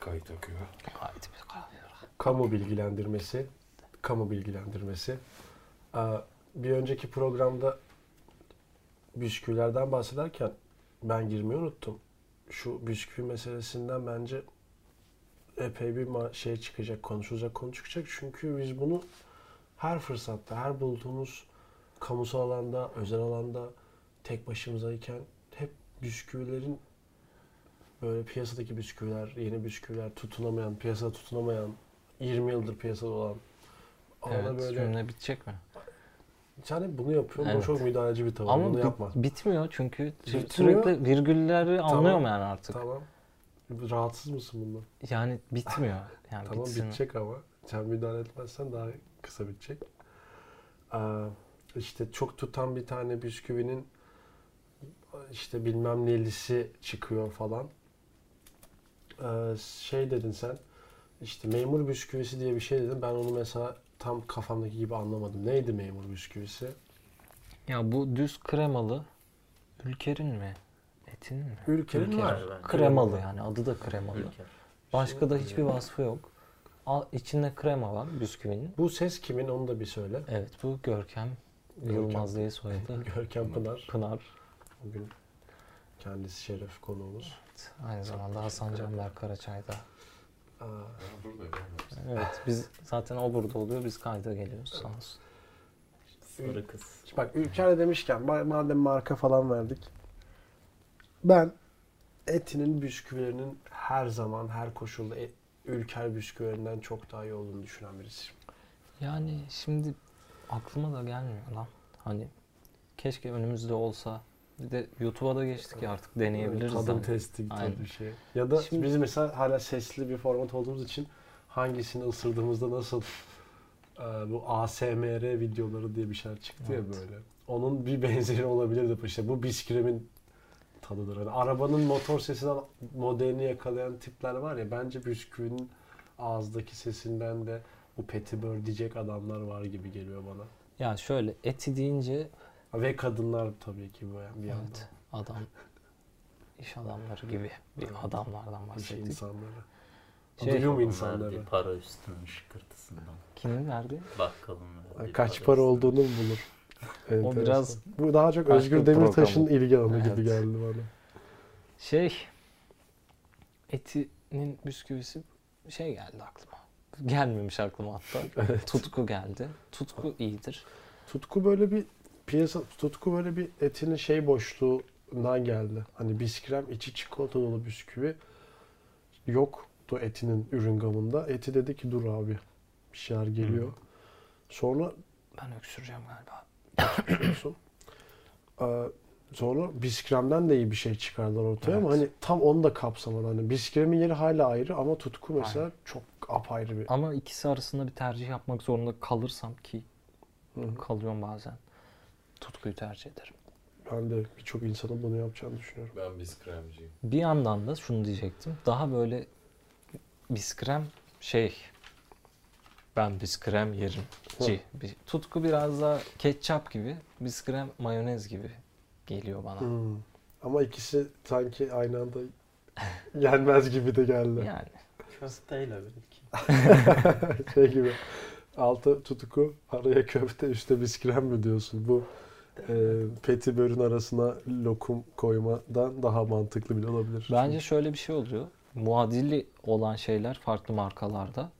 Kayıt akıyor. Kamu bilgilendirmesi. Kamu bilgilendirmesi. Aa, Bir önceki programda bisküvilerden bahsederken ben girmeyi unuttum. Şu bisküvi meselesinden bence epey bir şey çıkacak, konuşulacak konu çıkacak. Çünkü biz bunu her fırsatta, her bulduğumuz kamusal alanda, özel alanda tek başımızayken hep bisküvilerin böyle piyasadaki bisküviler, yeni bisküviler tutunamayan, piyasada tutunamayan, 20 yıldır piyasada olan Evet, böyle cümle bitecek mi? yani bunu yapıyorum. Bu Evet. çok müdahaleci bir tavır. Ama bunu yapma. bitmiyor çünkü Bitmiyor. sürekli virgülleri Tamam. anlıyorum yani artık. Tamam. Rahatsız mısın bundan? Yani bitmiyor. Yani tamam bitsin. bitecek ama. Sen müdahale etmezsen daha kısa bitecek. Aa, işte çok tutan bir tane bisküvinin işte bilmem nelisi çıkıyor falan. Ee, şey dedin sen işte memur bisküvisi diye bir şey dedin. Ben onu mesela tam kafamdaki gibi anlamadım. Neydi memur bisküvisi? Ya bu düz kremalı Ülker'in mi? Etin mi? Ülkenin Ülker. var. Kremalı yani adı da kremalı. Ülker. Başka da hiçbir vasfı yok. Al, içinde krema var bisküvinin. Bu ses kimin onu da bir söyle. Evet bu Görkem Görkem. Yılmaz diye soyadı. Görkem Pınar. Pınar. Bugün kendisi şeref konuğumuz. Aynı zamanda Hasan Canber Karaçay'da. Aa, Evet biz zaten o burada oluyor biz kayda geliyoruz sağ olsun. Sarı kız. Bak Ülker'e demişken ma- madem marka falan verdik. Ben Eti'nin bisküvilerinin her zaman her koşulda e- Ülker bisküvilerinden çok daha iyi olduğunu düşünen birisiyim. Yani şimdi aklıma da gelmiyor lan. Hani keşke önümüzde olsa. Bir de YouTube'a da geçtik ya artık deneyebiliriz. Tadım testi gibi Aynen. bir şey. Ya da Şimdi- biz mesela hala sesli bir format olduğumuz için hangisini ısırdığımızda nasıl e, bu ASMR videoları diye bir şeyler çıktı ya Evet. böyle. Onun bir benzeri olabilir de işte bu bisküvinin tadıdır. Hani arabanın motor sesinden modelini yakalayan tipler var ya bence bisküvinin ağızdaki sesinden de bu petibör diyecek adamlar var gibi geliyor bana. Ya şöyle eti deyince Ve kadınlar tabii ki bu bir yandan. evet adam iş adamları gibi bir adamlardan İş bahsettik. insanları. Şey, Duyuyor mu insanları? para üstünün şıkırtısından. Kimin verdi? Bakkalın verdiği Kaç para üstüne. olduğunu mu bulur? Enteresan. biraz Bu daha çok Özgür Demirtaş'ın ilgi alanı Evet. gibi geldi bana. Şey etinin bisküvisi şey geldi aklıma. Gelmemiş aklıma hatta. Tutku geldi. Tutku iyidir. Tutku böyle bir piyasa tutku böyle bir etinin şey boşluğundan geldi. Hani biskrem içi çikolata dolu bisküvi yoktu etinin ürün gamında. Eti dedi ki dur abi bir şeyler geliyor. Sonra Ben öksüreceğim galiba. biliyorsun. Ee, sonra biskremden de iyi bir şey çıkardılar ortaya ama Evet. hani tam onu da kapsamadı. Hani biskremin yeri hala ayrı ama tutku mesela çok apayrı bir. Ama ikisi arasında bir tercih yapmak zorunda kalırsam ki Hı hı. kalıyorum bazen. Tutkuyu tercih ederim. Ben de birçok insanın bunu yapacağını düşünüyorum. Ben biz kremciyim. Bir yandan da şunu diyecektim. Daha böyle biskrem şey ben biskrem yerim. Ci. Bir, tutku biraz daha ketçap gibi, biskrem mayonez gibi geliyor bana. Hmm. Ama ikisi sanki aynı anda yenmez gibi de geldi. Yani Köfteyle belki. şey gibi. Altı tutuku, araya köfte, üstte biskrem mi diyorsun? Bu e, petibörün arasına lokum koymadan daha mantıklı bile olabilir. bence şöyle bir şey oluyor. Muadili olan şeyler farklı markalarda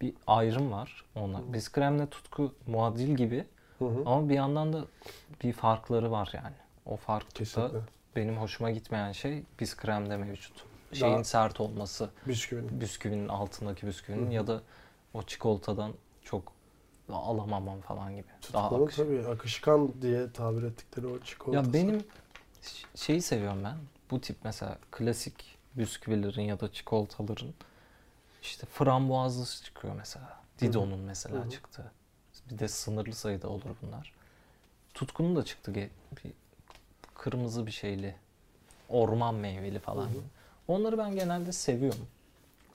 bir ayrım var onlar. Biskremle tutku muadil gibi Hı hı. ama bir yandan da bir farkları var yani. O fark da Kesinlikle. benim hoşuma gitmeyen şey biskremde mevcut. Şeyin Daha- sert olması, Bisküvinin. bisküvinin altındaki bisküvinin Hı hı. ya da o çikolatadan alamamam falan gibi. Daha Tutmanın akışı. tabii akışkan diye tabir ettikleri o çikolatası. Ya benim şeyi seviyorum ben. Bu tip mesela klasik bisküvilerin ya da çikolataların işte frambuazlısı çıkıyor mesela. Dido'nun mesela Hı hı. çıktı. Bir de sınırlı sayıda olur bunlar. Tutkunun da çıktı bir kırmızı bir şeyli. Orman meyveli falan. Hı hı. gibi. Onları ben genelde seviyorum.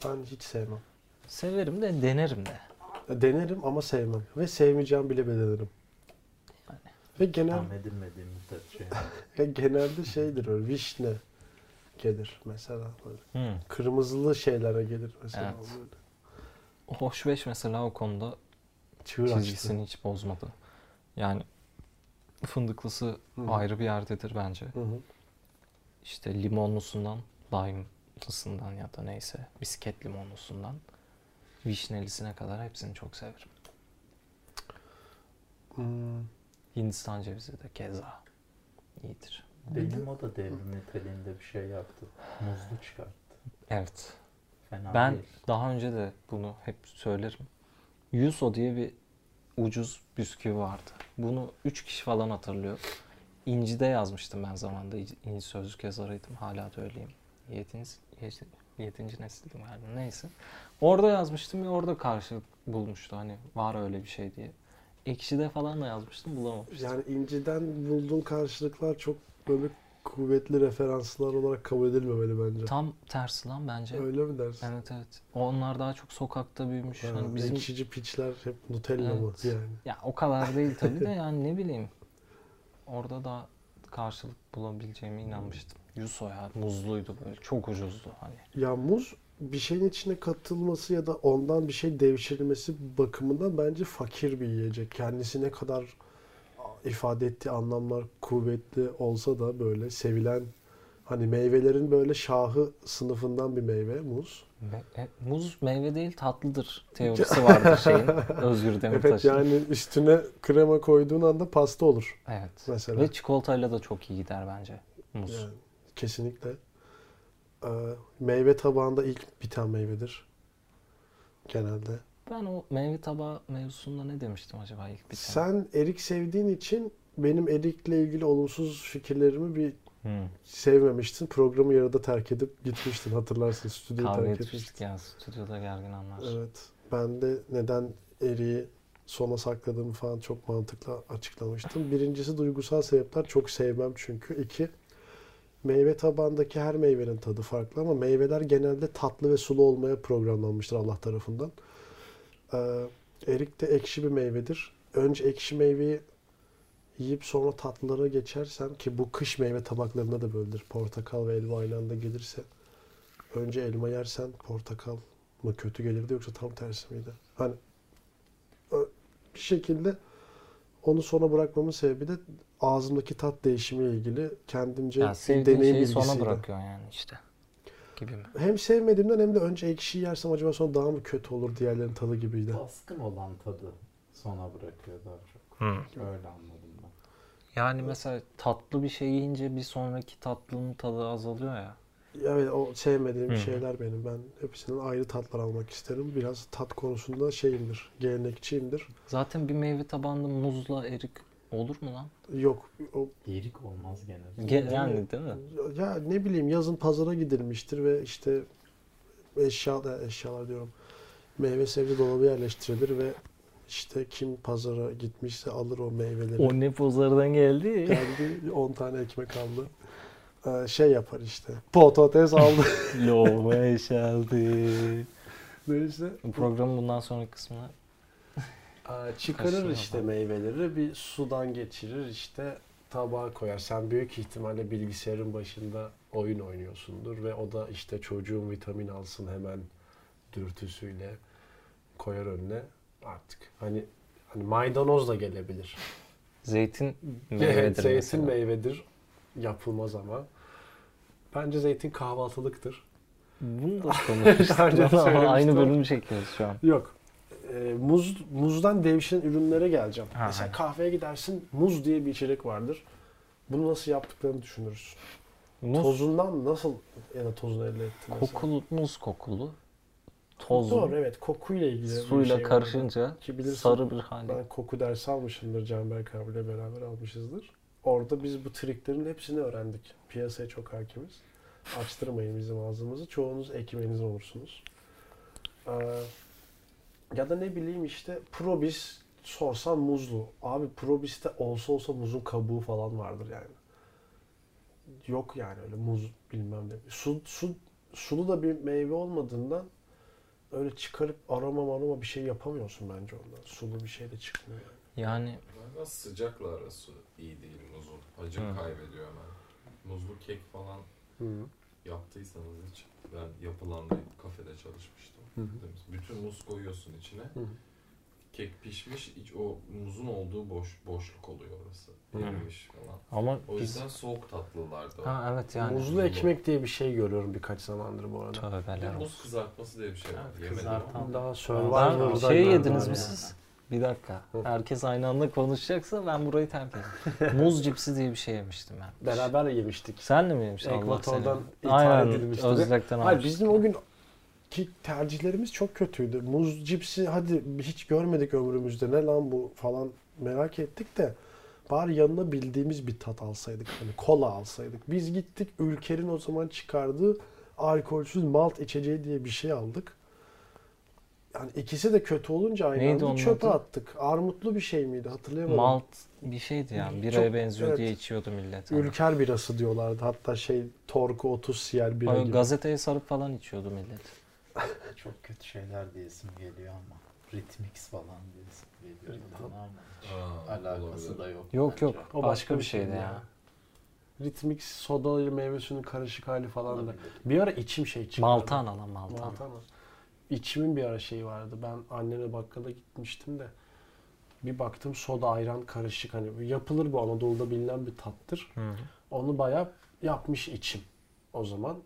Ben hiç sevmem. Severim de denerim de. Denerim ama sevmem. Ve sevmeyeceğim bile denerim. Yani. Ve genel Tam müddetçe. Ya genelde şeydir öyle vişne, gelir mesela. Böyle. Hmm. Kırmızılı şeylere gelir mesela. Evet. Böyle. Hoş beş mesela o konuda Çığır açtı. çizgisini hiç bozmadı. Yani fındıklısı Hı hı. ayrı bir yerdedir bence. Hı hı. İşte limonlusundan, lime'lısından ya da neyse bisket limonlusundan vişnelisine kadar hepsini çok severim. Hmm. Hindistan cevizi de keza iyidir. Benim o da devrim niteliğinde bir şey yaptı. Muzlu çıkarttı. Evet. Fena Ben değil. daha önce de bunu hep söylerim. Yuso diye bir ucuz bisküvi vardı. Bunu 3 kişi falan hatırlıyor. İnci'de yazmıştım ben zamanında. İnci sözlük yazarıydım. Hala da öyleyim. Yedinci, yedi- yedinci nesildim galiba. Neyse. Orada yazmıştım ve orada karşılık bulmuştu. Hani var öyle bir şey diye. Ekşi'de falan da yazmıştım bulamamıştım. Yani inciden bulduğun karşılıklar çok böyle kuvvetli referanslar olarak kabul edilmemeli bence. Tam tersi lan bence. Öyle mi dersin? Evet evet. Onlar daha çok sokakta büyümüş. Ha, Hani bizim Ekşici piçler hep Nutella mı Evet. yani? Ya o kadar değil tabii de yani ne bileyim. Orada da karşılık bulabileceğime inanmıştım. Yuso ya muzluydu böyle çok ucuzdu hani. Ya muz bir şeyin içine katılması ya da ondan bir şey devşirilmesi bakımından bence fakir bir yiyecek. Kendisi ne kadar ifade ettiği anlamlar kuvvetli olsa da böyle sevilen hani meyvelerin böyle şahı sınıfından bir meyve muz. Me- e, muz meyve değil tatlıdır teorisi vardır şeyin. Özgür Evet Demirtaş'ın. yani üstüne krema koyduğun anda pasta olur Evet. mesela. Ve çikolatayla da çok iyi gider bence muz. Yani kesinlikle. Ee, meyve tabağında ilk biten meyvedir. Genelde. Ben o meyve tabağı mevzusunda ne demiştim acaba ilk bir tane? Sen erik sevdiğin için benim erikle ilgili olumsuz fikirlerimi bir Hmm. sevmemiştin. Programı yarıda terk edip gitmiştin. Hatırlarsın stüdyoyu Kavga terk etmiştik etmiştin. ya stüdyoda gergin anlar. Evet. Ben de neden eriği sona sakladığımı falan çok mantıklı açıklamıştım. Birincisi duygusal sebepler. Çok sevmem çünkü. İki, meyve tabandaki her meyvenin tadı farklı ama meyveler genelde tatlı ve sulu olmaya programlanmıştır Allah tarafından. Ee, erik de ekşi bir meyvedir. Önce ekşi meyveyi yiyip sonra tatlılara geçersen ki bu kış meyve tabaklarında da böyledir. Portakal ve elma aynı anda gelirse önce elma yersen portakal mı kötü gelirdi yoksa tam tersi miydi? Hani bir şekilde onu sona bırakmamın sebebi de ağzımdaki tat değişimiyle ilgili kendimce Ya deneyim şeyi bilgisiydi. sona bırakıyor yani işte. Gibi mi? Hem sevmediğimden hem de önce ekşi yersem acaba sonra daha mı kötü olur diğerlerinin tadı gibiydi. Baskın olan tadı sona bırakıyor daha çok. Öyle anladım ben. Yani mesela tatlı bir şey yiyince bir sonraki tatlının tadı azalıyor ya. Evet o sevmediğim Hı. şeyler benim. Ben hepsinden ayrı tatlar almak isterim. Biraz tat konusunda şeyimdir, gelenekçiyimdir. Zaten bir meyve tabağında muzla erik olur mu lan? Yok o Erik olmaz genelde. Ge- yani değil mi? Ya ne bileyim yazın pazara gidilmiştir ve işte eşya eşyalar diyorum. Meyve sebze dolabı yerleştirilir ve işte kim pazara gitmişse alır o meyveleri. O ne pazardan geldi? Geldi 10 tane ekmek aldı. Ee, şey yapar işte. Patates aldı. Lova eşeldi. Neyse. Programın bundan sonraki kısmına çıkarır işte meyveleri bir sudan geçirir işte tabağa koyar. Sen büyük ihtimalle bilgisayarın başında oyun oynuyorsundur ve o da işte çocuğun vitamin alsın hemen dürtüsüyle koyar önüne artık. Hani hani maydanoz da gelebilir. zeytin meyvedir zeytin mesela. meyvedir. Yapılmaz ama. Bence zeytin kahvaltılıktır. Bunu da Daha konuştuk ama söylemiştim aynı bölümü çekiyoruz şu an. Yok. Ee, muz muzdan devşiren ürünlere geleceğim. Ha, Mesela ha. kahveye gidersin muz diye bir içecek vardır. Bunu nasıl yaptıklarını düşünürüz. Muz Tozundan nasıl ya da tozunu elde etti mesela? kokulu, muz kokulu. Toz Doğru evet kokuyla ilgili bir suyla şey vardı. karışınca Ki bilirsin, sarı bir hali. Ben koku dersi almışımdır Canberk abiyle beraber almışızdır. Orada biz bu triklerin hepsini öğrendik. Piyasaya çok hakimiz. Açtırmayın bizim ağzımızı. Çoğunuz ekmeğiniz olursunuz. Ee, ya da ne bileyim işte Probis sorsan muzlu. Abi Probis'te olsa olsa muzun kabuğu falan vardır yani. Yok yani öyle muz bilmem ne. Su, su, sulu da bir meyve olmadığından öyle çıkarıp aroma maroma bir şey yapamıyorsun bence ondan. Sulu bir şey de çıkmıyor yani. Yani Galiba sıcakla arası iyi değil muzun. Acı Hı. kaybediyor hemen. Muzlu kek falan yaptıysanız hiç ben yapılandayıp kafede çalışmıştım. Hı hı. Bütün muz koyuyorsun içine. Hı. Kek pişmiş, iç o muzun olduğu boş boşluk oluyor orası. Hı. Erimiş falan. Ama O biz... yüzden soğuk tatlılardı o. Ha evet yani. Muzlu ekmek diye bir şey görüyorum birkaç zamandır bu arada. Bir Tövbeler olsun. muz kızartması diye bir şey var. Evet, Yemedim kızartan-. Daha Survivor'da şey gördüm yediniz mi siz? Bir dakika. Herkes aynı anda konuşacaksa ben burayı terk edeyim. Muz cipsi diye bir şey yemiştim ben. Beraber yemiştik. Sen de mi yemiştin? Ekvator'dan ithal edilmişti. Özlek'ten Hayır bizim o gün ki tercihlerimiz çok kötüydü. Muz cipsi hadi hiç görmedik ömrümüzde ne lan bu falan merak ettik de bari yanına bildiğimiz bir tat alsaydık. Hani kola alsaydık. Biz gittik Ülker'in o zaman çıkardığı alkolsüz malt içeceği diye bir şey aldık. Yani ikisi de kötü olunca aynı Neydi anda çöpe adı? attık. Armutlu bir şey miydi hatırlayamadım. Malt bir şeydi yani. Biraya Çok- benziyor evet. diye içiyordu millet. Ülker birası diyorlardı. Hatta şey Torku 30 siyel bira Böyle gibi. gazeteye sarıp falan içiyordu millet. Çok kötü şeyler diyesim geliyor ama. Ritmix falan diyesim geliyor. Aa, alakası olabilir. da yok. Yok bence. yok. O başka, bir şeydi şeydi ya. Ritmix soda ile meyve suyunun karışık hali falan da. Bir ara içim şey çıkardı. Maltan alan maltan. Maltan mı? İçimin bir ara şeyi vardı. Ben anneme bakkala gitmiştim de bir baktım soda ayran karışık hani yapılır bu Anadolu'da bilinen bir tattır. Hı. Onu bayağı yapmış içim o zaman.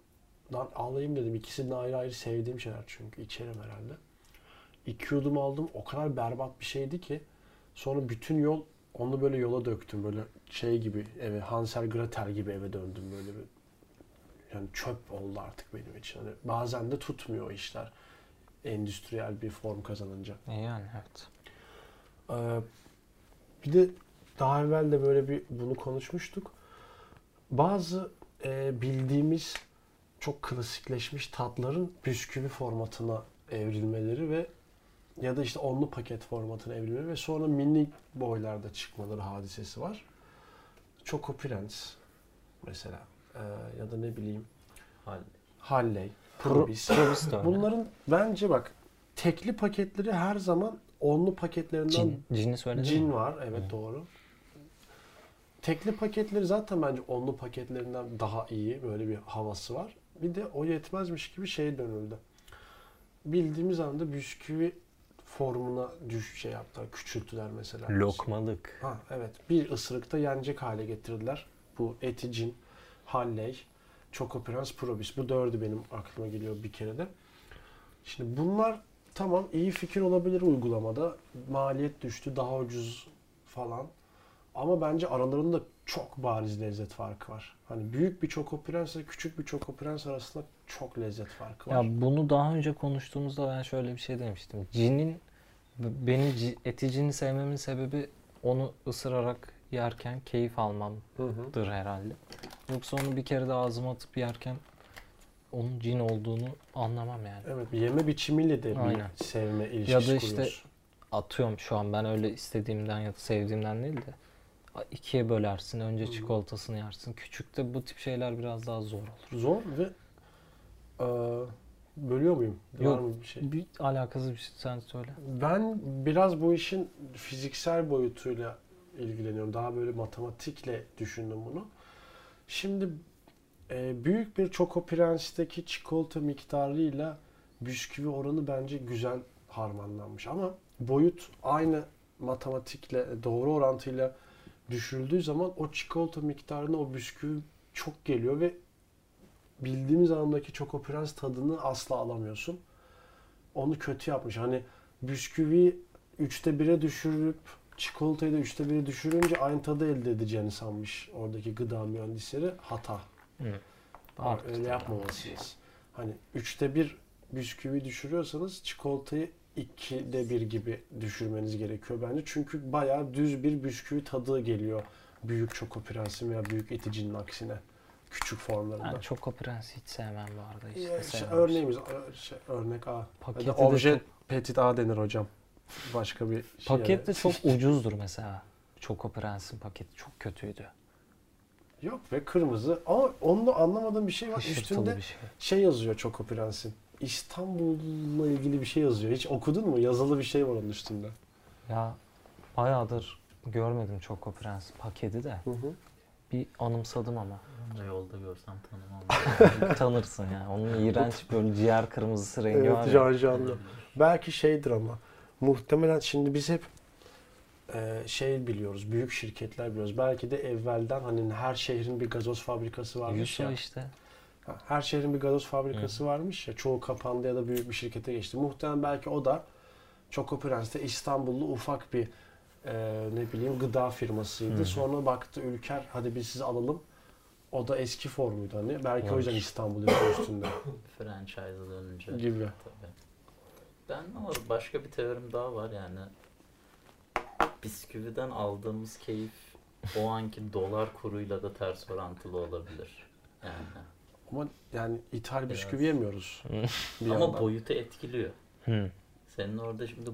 Lan alayım dedim. İkisini de ayrı ayrı sevdiğim şeyler çünkü içerim herhalde. İki yudum aldım. O kadar berbat bir şeydi ki sonra bütün yol onu böyle yola döktüm. Böyle şey gibi eve Hansel Gretel gibi eve döndüm böyle bir yani çöp oldu artık benim için. Hani bazen de tutmuyor o işler. Endüstriyel bir form kazanınca. E yani evet. Ee, bir de daha evvel de böyle bir bunu konuşmuştuk. Bazı e, bildiğimiz çok klasikleşmiş tatların bisküvi formatına evrilmeleri ve ya da işte onlu paket formatına evrilmeleri ve sonra mini boylarda çıkmaları hadisesi var. Choco Prens mesela Ee, ya da ne bileyim Hal- Halley, Pro, Probis. Probis de öyle. Bunların bence bak tekli paketleri her zaman onlu paketlerinden Cin, cini söyledin Cin mi? var evet Hı. doğru. Tekli paketleri zaten bence onlu paketlerinden daha iyi böyle bir havası var. Bir de o yetmezmiş gibi şeye dönüldü. Bildiğimiz anda bisküvi formuna düş şey yaptılar, küçülttüler mesela. Lokmalık. Ha evet. Bir ısırıkta yenecek hale getirdiler. Bu Eticin, Halley, Choco Prens, Probis. Bu dördü benim aklıma geliyor bir kere de. Şimdi bunlar tamam iyi fikir olabilir uygulamada. Maliyet düştü, daha ucuz falan. Ama bence aralarında çok bariz lezzet farkı var. Hani büyük bir Choco Prens ile küçük bir Choco Prens arasında çok lezzet farkı var. Ya bunu daha önce konuştuğumuzda ben şöyle bir şey demiştim. Cinin b- beni ci- eti cini sevmemin sebebi onu ısırarak yerken keyif almamdır Hı hı. herhalde. Yoksa onu bir kere de ağzıma atıp yerken onun cin olduğunu anlamam yani. Evet, yeme biçimiyle de bir Aynen. sevme ilişkisi Ya da işte kuruyorsun. Atıyorum şu an ben öyle istediğimden ya da sevdiğimden değil de ikiye bölersin. Önce Hı. çikolatasını yersin. Küçükte bu tip şeyler biraz daha zor olur. Zor ve e, bölüyor muyum? Yok. Var mı bir şey? Bir alakasız bir şey sen söyle. Ben biraz bu işin fiziksel boyutuyla ilgileniyorum. Daha böyle matematikle düşündüm bunu. Şimdi e, büyük bir Choco Prens'teki çikolata miktarıyla bisküvi oranı bence güzel harmanlanmış. Ama boyut aynı matematikle doğru orantıyla düşürüldüğü zaman o çikolata miktarına o bisküvi çok geliyor ve bildiğimiz anlamdaki Choco Prens tadını asla alamıyorsun. Onu kötü yapmış. Hani bisküvi üçte bire düşürüp çikolatayı da üçte bire düşürünce aynı tadı elde edeceğini sanmış oradaki gıda mühendisleri. Hata. Hı. Ama Artık öyle yapmamalısınız. Hani üçte bir bisküvi düşürüyorsanız çikolatayı ikide bir gibi düşürmeniz gerekiyor bence. Çünkü bayağı düz bir bisküvi tadı geliyor. Büyük Choco Prens'in veya büyük eticinin aksine. Küçük formlarında. Ben Choco Prens'i hiç sevmem bu arada. Hiç şey, sevmem. örneğimiz şey, örnek A. Paketi de obje çok- petit A denir hocam. Başka bir şey. Paket de çok ucuzdur mesela. Choco Prens'in paketi çok kötüydü. Yok ve kırmızı. Ama onda anlamadığım bir şey var. Hışırtılı Üstünde bir şey. şey yazıyor Choco Prens'in. İstanbul'la ilgili bir şey yazıyor. Hiç okudun mu? Yazılı bir şey var onun üstünde. Ya bayağıdır görmedim Choco Prens paketi de. Hı hı. Bir anımsadım ama. Ben de yolda görsem tanımam. Tanırsın yani. Onun iğrenç böyle ciğer kırmızısı rengi Evet var ya. can canlı. Belki şeydir ama muhtemelen şimdi biz hep e, şey biliyoruz, büyük şirketler biliyoruz. Belki de evvelden hani her şehrin bir gazoz fabrikası varmış Yuso ya. işte. Ha, Her şehrin bir gazoz fabrikası varmış ya. Çoğu kapandı ya da büyük bir şirkete geçti. Muhtemelen belki o da Choco Prens'te İstanbullu ufak bir e, ne bileyim gıda firmasıydı. Hı. Sonra baktı Ülker hadi biz sizi alalım. O da eski formuydu hani. Belki o yüzden Olabilir. İstanbul yazıyor üstünde Franchise'a dönünce. gibi. Tabii. Ben ama başka bir teorim daha var yani. Bisküviden aldığımız keyif o anki dolar kuruyla da ters orantılı olabilir. Yani. Ama yani ithal Biraz. bisküvi yemiyoruz. bir Ama yandan. boyutu etkiliyor. Hı. Senin orada şimdi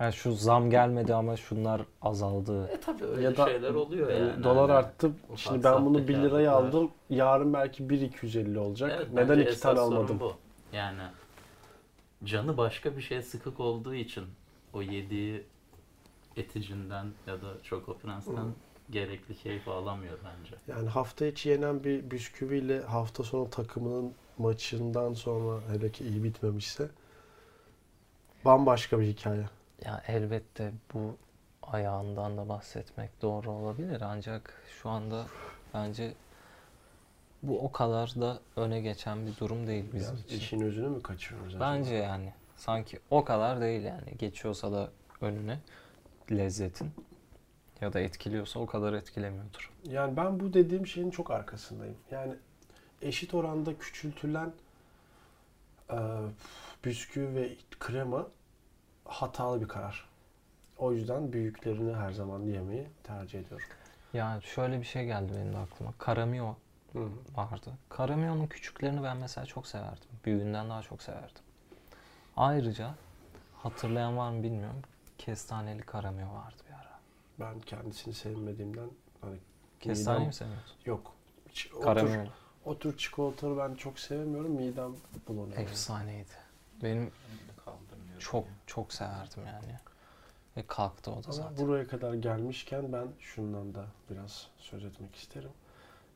Yani şu zam gelmedi ama şunlar azaldı. e tabii öyle Ya da- şeyler oluyor yani. Yani dolar arttı. ufak Şimdi ben bunu 1 liraya aldım. Yarın belki 1.250 olacak. Evet, Neden bence iki esas tane sorun almadım? Bu. Yani canı başka bir şeye sıkık olduğu için o yediği eticinden ya da Choco Prens'ten gerekli keyfi alamıyor bence. Yani hafta içi yenen bir bisküviyle hafta sonu takımının maçından sonra hele ki iyi bitmemişse bambaşka bir hikaye. Ya elbette bu ayağından da bahsetmek doğru olabilir ancak şu anda bence bu o kadar da öne geçen bir durum değil bizim Biraz için. işin özünü mü kaçırıyoruz acaba? Bence yani sanki o kadar değil yani geçiyorsa da önüne lezzetin ya da etkiliyorsa o kadar etkilemiyordur. Yani ben bu dediğim şeyin çok arkasındayım. Yani eşit oranda küçültülen e, bisküvi ve krema hatalı bir karar. O yüzden büyüklerini her zaman yemeyi tercih ediyorum. Ya şöyle bir şey geldi benim de aklıma. Karamio vardı. Karamio'nun küçüklerini ben mesela çok severdim. Büyüğünden daha çok severdim. Ayrıca hatırlayan var mı bilmiyorum. Kestaneli karamio vardı bir ara. Ben kendisini sevmediğimden hani Kestane Midem- mi seviyorsun? yok. Hiç- O tür, Karamio o tür çikolataları ben çok sevmiyorum. Midem bulanıyor. efsaneydi. Benim çok çok severdim yani. Ve kalktı o da Ama zaten. buraya kadar gelmişken ben şundan da biraz söz etmek isterim.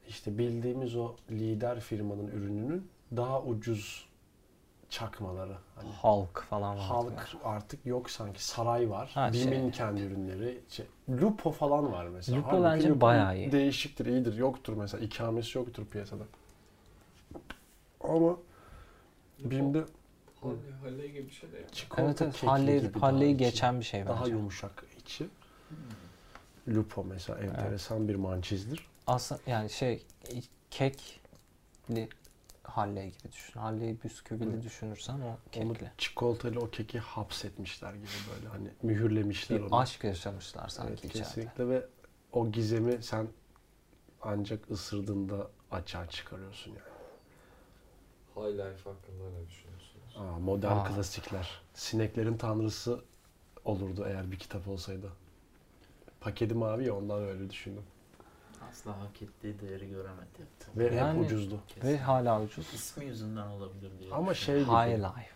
İşte bildiğimiz o lider firmanın ürününün daha ucuz çakmaları. Hani Halk falan vardı. halk artık yok sanki. Saray var. Ha, şey- Bim'in kendi ürünleri. Şey, Lupo falan var mesela. Lupo Halbuki bence Lupo bayağı iyi. Değişiktir, iyidir. Yoktur mesela. İkamesi yoktur piyasada. Ama Bim'de Halle, halle gibi bir şey de yani. çikolata Evet evet Halley, Halley'i daha geçen bir şey Daha bence. yumuşak içi. Lupo mesela enteresan bir mançizdir. Aslında yani şey kekli Halley gibi düşün. Halley bisküvili Hı. düşünürsen o Onu kekli. çikolatayla o keki hapsetmişler gibi böyle hani mühürlemişler Bir onu. aşk yaşamışlar sanki Evet, içeride. kesinlikle ve o gizemi sen ancak ısırdığında açığa çıkarıyorsun yani. High Life hakkında ne düşünüyorsunuz? Aa, modern Aa. klasikler. Sineklerin tanrısı olurdu eğer bir kitap olsaydı. Paketi mavi ya ondan öyle düşündüm. Asla hak ettiği değeri göremedi. Ve Yani- hep ucuzdu. Ve hala ucuz. İsmi yüzünden olabilir diye Ama şey gibi. High life.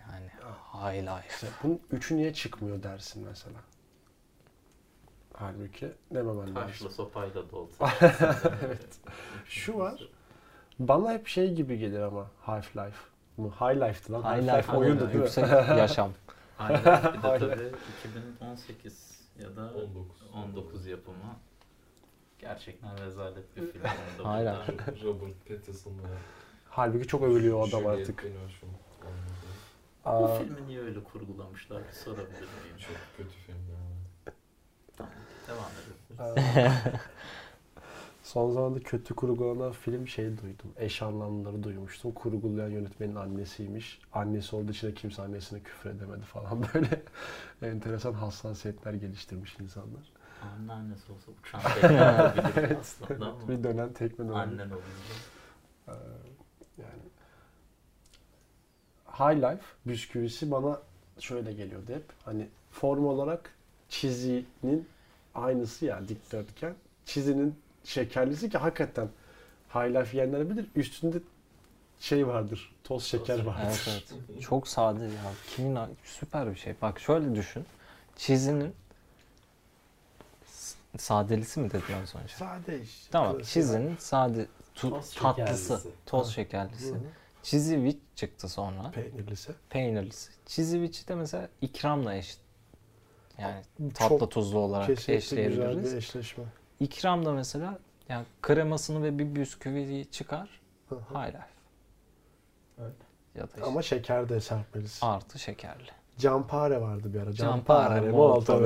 Yani high life. işte bunun üçü niye çıkmıyor dersin mesela. Halbuki dememen lazım. Taşla sopayla da olsa. Evet. Şu var. Bana hep şey gibi gelir ama Half-Life. Bu High Life'tı lan. High Half-Life life oyundu oyunu, değil mi? yüksek yaşam. Aynen. Bir de tabii 2018 ya da 19. 19 yapımı. Gerçekten rezalet bir film. Buradan- Robert Pattinson'la Halbuki çok övülüyor o adam artık. Oynadığı Bu Aa, filmi niye öyle kurgulamışlar sorabilir miyim? Çok kötü film. Tamam. Devam edelim. aa. Son zamanda kötü kurgulanan film şey duydum. Eş anlamlıları duymuştum. Kurgulayan yönetmenin annesiymiş. Annesi olduğu için de kimse annesine küfür edemedi falan böyle. enteresan hassasiyetler geliştirmiş insanlar. Anneannesi olsa uçan tekne olabilir Evet. aslında ama bir dönen tekme dönen. annen. Ee, yani High Life bisküvisi bana şöyle geliyordu hep. Hani form olarak çizinin aynısı ya dikdörtgen. Çizinin şekerlisi ki hakikaten High Life yiyenler bilir. Üstünde şey vardır. Toz şeker vardır. Evet evet. Çok sade ya. Kimin süper bir şey. Bak şöyle düşün. Çizinin Sadelisi mi dedin az önce? Sade işte. Tamam. klasik. Sade tu- Toz tatlısı. şekerlisi. Toz Ha. şekerlisi. Hı hı. Cheesy Wheat çıktı sonra. Peynirlisi. Peynirlisi. Cheesy de mesela ikramla eşit. Yani tatlı Çok tuzlu olarak kesinlikle güzel eşleyebiliriz. bir eşleşme. İkram da mesela yani kremasını ve bir bisküviyi çıkar. Hı hı. High Life. Öyle. Ya da işte Ama şeker de serpmelisin. artı şekerli. Campare vardı bir ara. Campare. Molto.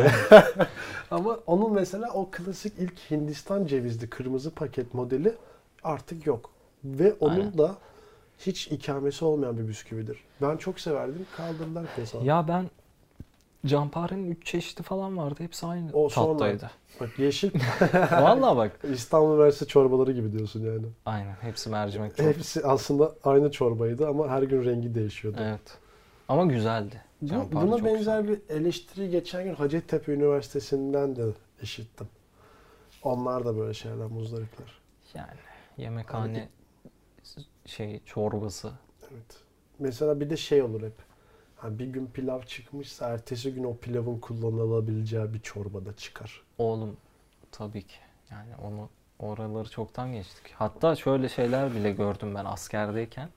Ama onun mesela o klasik ilk Hindistan cevizli kırmızı paket modeli artık yok. Ve onun Aynen. da hiç ikamesi olmayan bir bisküvidir. Ben çok severdim. Kaldırdılar piyasaya. Ya ben Campare'nin 3 çeşidi falan vardı. Hepsi aynı O sonra- tattaydı. Bak yeşil Vallahi bak. İstanbul Üniversitesi çorbaları gibi diyorsun yani. Aynen. Hepsi mercimek çorbası. Hepsi aslında aynı çorbaydı ama her gün rengi değişiyordu. Evet. Ama güzeldi. Bu- buna benzer bir eleştiri geçen gün Hacettepe Üniversitesi'nden de işittim. Onlar da böyle şeylerden muzdaripler. Yani yemekhane şey çorbası. Evet. Mesela bir de şey olur hep. Ha, bir gün pilav çıkmışsa ertesi gün o pilavın kullanılabileceği bir çorba da çıkar. Oğlum tabii ki. Yani onu oraları çoktan geçtik. Hatta şöyle şeyler bile gördüm ben askerdeyken.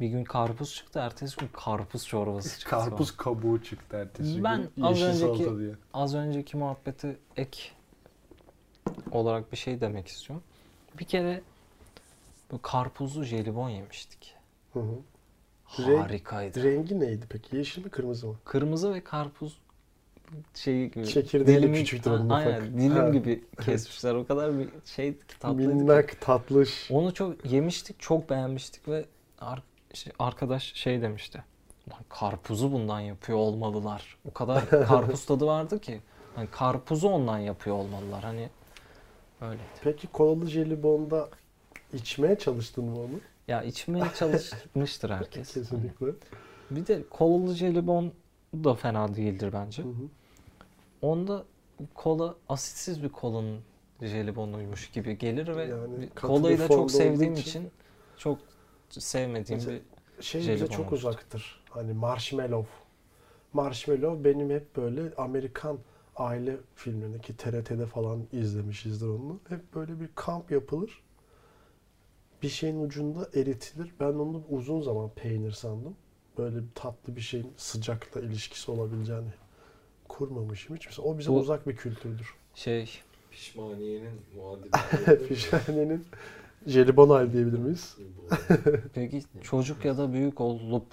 Bir gün karpuz çıktı, ertesi gün karpuz çorbası çıktı. kabuğu çıktı ertesi Ben gün. az Yeşil önceki- diye. Az önceki muhabbeti ek olarak bir şey demek istiyorum. Bir kere bu karpuzlu jelibon yemiştik. Hı hı. Harikaydı. Rengi neydi peki? Yeşil mi kırmızı mı? Kırmızı ve karpuz şeyi gibi. Çekirdeği dilimi- küçüktür Ha, onun ufak. Aynen dilim Ha. gibi kesmişler. O kadar bir şey tatlıydı. Minnak, tatlış. Onu çok yemiştik, çok beğenmiştik ve şey- arkadaş şey demişti. Lan karpuzu bundan yapıyor olmalılar. O kadar karpuz tadı vardı ki. Hani karpuzu ondan yapıyor olmalılar. Hani öyleydi. Peki kolalı jelibonda içmeye çalıştın mı onu? Ya içmeye çalışmıştır herkes. Kesinlikle. Hani bir de kolalı jelibon da fena değildir bence. Hı hı. Onda kola asitsiz bir kolanın jelibonuymuş gibi gelir ve Yani kolayı da çok sevdiğim için, için- çok sevmediğim Mesela- bir Şey bize çok uzaktır. Hani marshmallow. Marshmallow benim hep böyle Amerikan aile filmlerindeki TRT'de falan izlemişizdir onu. Hep böyle bir kamp yapılır. Bir şeyin ucunda eritilir. Ben onu uzun zaman peynir sandım. Böyle bir tatlı bir şeyin sıcakla ilişkisi olabileceğini kurmamışım hiç. Mesela o bize Bu- uzak bir kültürdür. şey Pişmaniyenin muadili. Pişmanenin jelibon hali diyebilir miyiz? Peki çocuk ya da büyük olup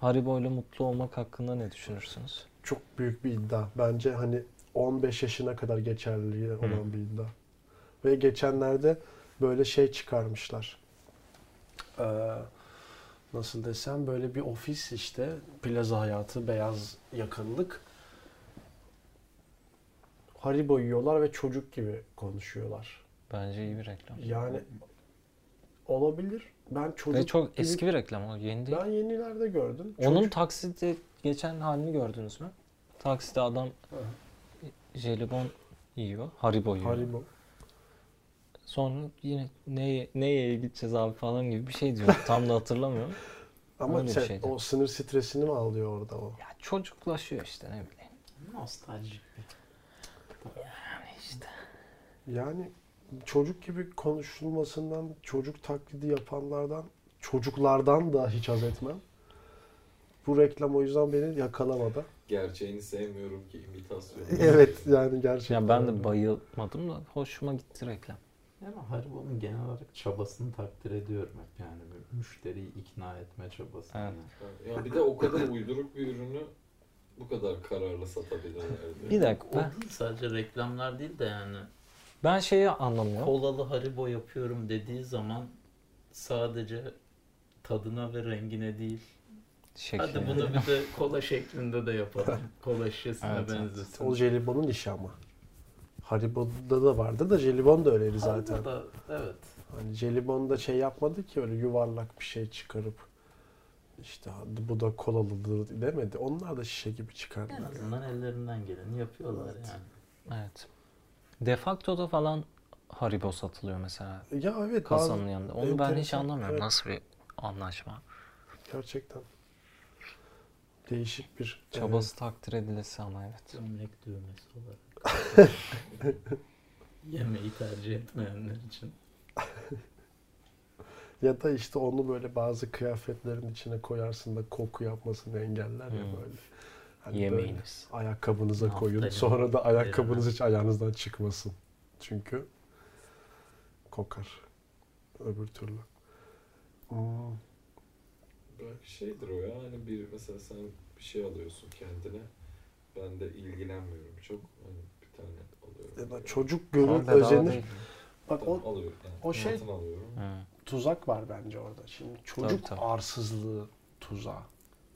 Haribo ile mutlu olmak hakkında ne düşünürsünüz? Çok büyük bir iddia. Bence hani 15 yaşına kadar geçerliliği olan bir iddia. Ve geçenlerde böyle şey çıkarmışlar. Ee, nasıl desem böyle bir ofis işte plaza hayatı beyaz yakınlık. Haribo yiyorlar ve çocuk gibi konuşuyorlar. Bence iyi bir reklam. Yani olabilir. Ben çocuk Ve çok gibi- eski bir reklam o yeni değil. Ben yenilerde gördüm. Onun Çocuk- taksitte geçen halini gördünüz mü? Takside adam Ha, jelibon yiyor, Haribo yiyor. Haribo. Sonra yine neye, neye gideceğiz abi falan gibi bir şey diyor. Tam da hatırlamıyorum. Ama Öyle bir sen- şeydi. o sınır stresini mi alıyor orada o? Ya çocuklaşıyor işte ne bileyim. Nostaljik bir. Yani işte. Yani çocuk gibi konuşulmasından, çocuk taklidi yapanlardan, çocuklardan da hiç haz etmem. Bu reklam o yüzden beni yakalamadı. Gerçeğini sevmiyorum ki imitasyon. Evet yani gerçekten. Ya ben de bayılmadım da hoşuma gitti reklam. Ama Haribo'nun genel olarak çabasını takdir ediyorum hep yani. Bir müşteriyi ikna etme çabası. Evet. Ya bir de o kadar uyduruk bir ürünü bu kadar kararlı satabilirlerdi. Bir dakika. O değil sadece reklamlar değil de yani ben şeyi anlamıyorum. kolalı Haribo yapıyorum dediği zaman sadece tadına ve rengine değil. Şekli. Hadi bunu bir de kola şeklinde de yapalım. Kola şişesine Evet, evet. benzesin. O jelibonun işi ama. Haribo'da da vardı da jelibon da öyleydi zaten. Haribo da evet. Hani jelibon da şey yapmadı ki öyle yuvarlak bir şey çıkarıp işte "Hadi bu da kolalıdır demedi. Onlar da şişe gibi En çıkardılar. azından ellerinden geleni yapıyorlar Evet. yani. Evet. Defakto'da falan Haribo satılıyor mesela. Ya evet Kasanın bazı yanında. Onu ben hiç anlamıyorum. evet. Nasıl bir anlaşma? gerçekten. değişik bir e, Çabası takdir edilesi ama evet. Gömlek düğmesi olarak. Yemeği tercih etmeyenler için. Ya da işte onu böyle bazı kıyafetlerin içine koyarsın da koku yapmasını engeller ya Hmm. böyle. Hani böyle Yemeğiniz. ayakkabınıza koyun. Naftalin Sonra da ayakkabınız yerine. hiç ayağınızdan çıkmasın. Çünkü kokar. Öbür türlü. Hmm. Belki şeydir o ya hani bir mesela sen bir şey alıyorsun kendine. Ben de ilgilenmiyorum çok. Hani bir tane alıyorum. Ya da diye. çocuk görür, özenir. Bak o alıyorum. Yani o şey- alıyorum. Tuzak var bence orada. Şimdi çocuk tabii. arsızlığı tuzağı.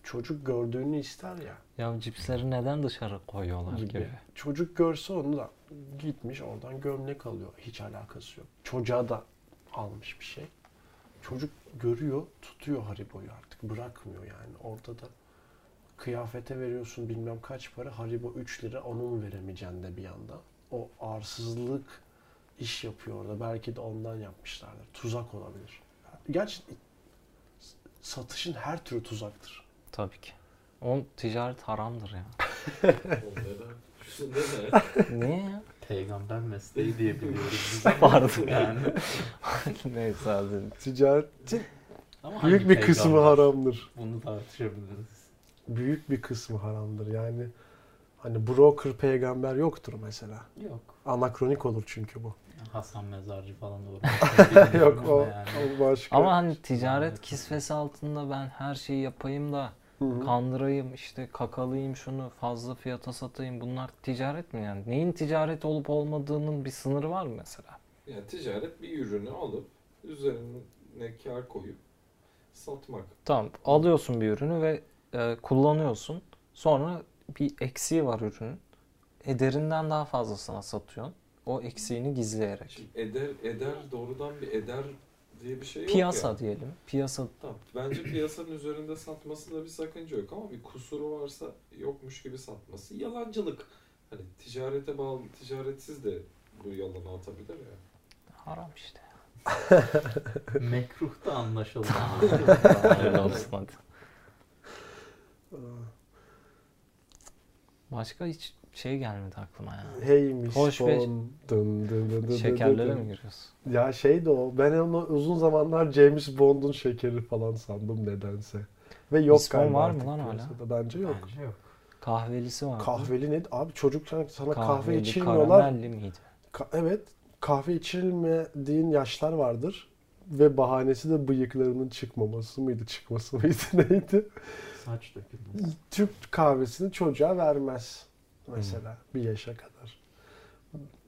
Çocuk gördüğünü ister ya. Ya cipsleri neden dışarı koyuyorlar Gibi. gibi. Çocuk görse onu da gitmiş oradan gömlek alıyor. Hiç alakası yok. Çocuğa da almış bir şey. Çocuk görüyor, tutuyor Haribo'yu artık. Bırakmıyor yani. Orada da kıyafete veriyorsun bilmem kaç para. Haribo 3 lira onun veremeyeceksin de bir yanda. O arsızlık iş yapıyor orada. Belki de ondan yapmışlardır. Tuzak olabilir. Gerçi satışın her türü tuzaktır. Tabii ki. Onun ticaret haramdır ya. Niye ya? Peygamber mesleği diye biliyoruz biz. Pardon. Yani. Neyse hadi. Ticaretin Ama büyük hangi bir kısmı peygamber? haramdır. Bunu tartışabiliriz. büyük bir kısmı haramdır. Yani hani broker peygamber yoktur mesela. Yok. Anakronik olur çünkü bu. Hasan Mezarcı falan doğru. Yok o, yani. o başka. Ama hani ticaret kisvesi altında ben her şeyi yapayım da Hı hı. kandırayım işte kakalayayım şunu fazla fiyata satayım bunlar ticaret mi yani? Neyin ticaret olup olmadığının bir sınırı var mı mesela? Yani ticaret bir ürünü alıp üzerine kar koyup satmak. Tamam alıyorsun bir ürünü ve e, kullanıyorsun. Sonra bir eksiği var ürünün. Ederinden daha fazlasına satıyorsun. O eksiğini gizleyerek. Şimdi eder, eder doğrudan bir eder diye bir şey yok Piyasa ya. diyelim. Piyasa Tamam. Bence piyasanın üzerinde satmasında bir sakınca yok ama bir kusuru varsa yokmuş gibi satması yalancılık. Hani ticarete bağlı, ticaretsiz de bu yalanı atabilir ya. haram işte. Mekruh da anlaşıldı. Öyle olsun hadi. Aa, Başka hiç şey gelmedi aklıma ya. Hey Miss Hoş be- Bond. Dın dın dın dın Şekerlere dın mi dın. giriyorsun? Ya şey de o. Ben onu uzun zamanlar James Bond'un şekeri falan sandım nedense. Ve yok Miss Bond galiba var mı lan hala? Bence yok. Bence yok. Kahvelisi var. Kahveli ne? Abi çocuk sana, sana kahve Kahveli, içirmiyorlar. karamelli miydi? Ka- evet. Kahve içirilmediğin yaşlar vardır. Ve bahanesi de bıyıklarının çıkmaması mıydı, çıkması mıydı, neydi? Saç dökülmesi. Türk kahvesini çocuğa vermez mesela bir yaşa kadar.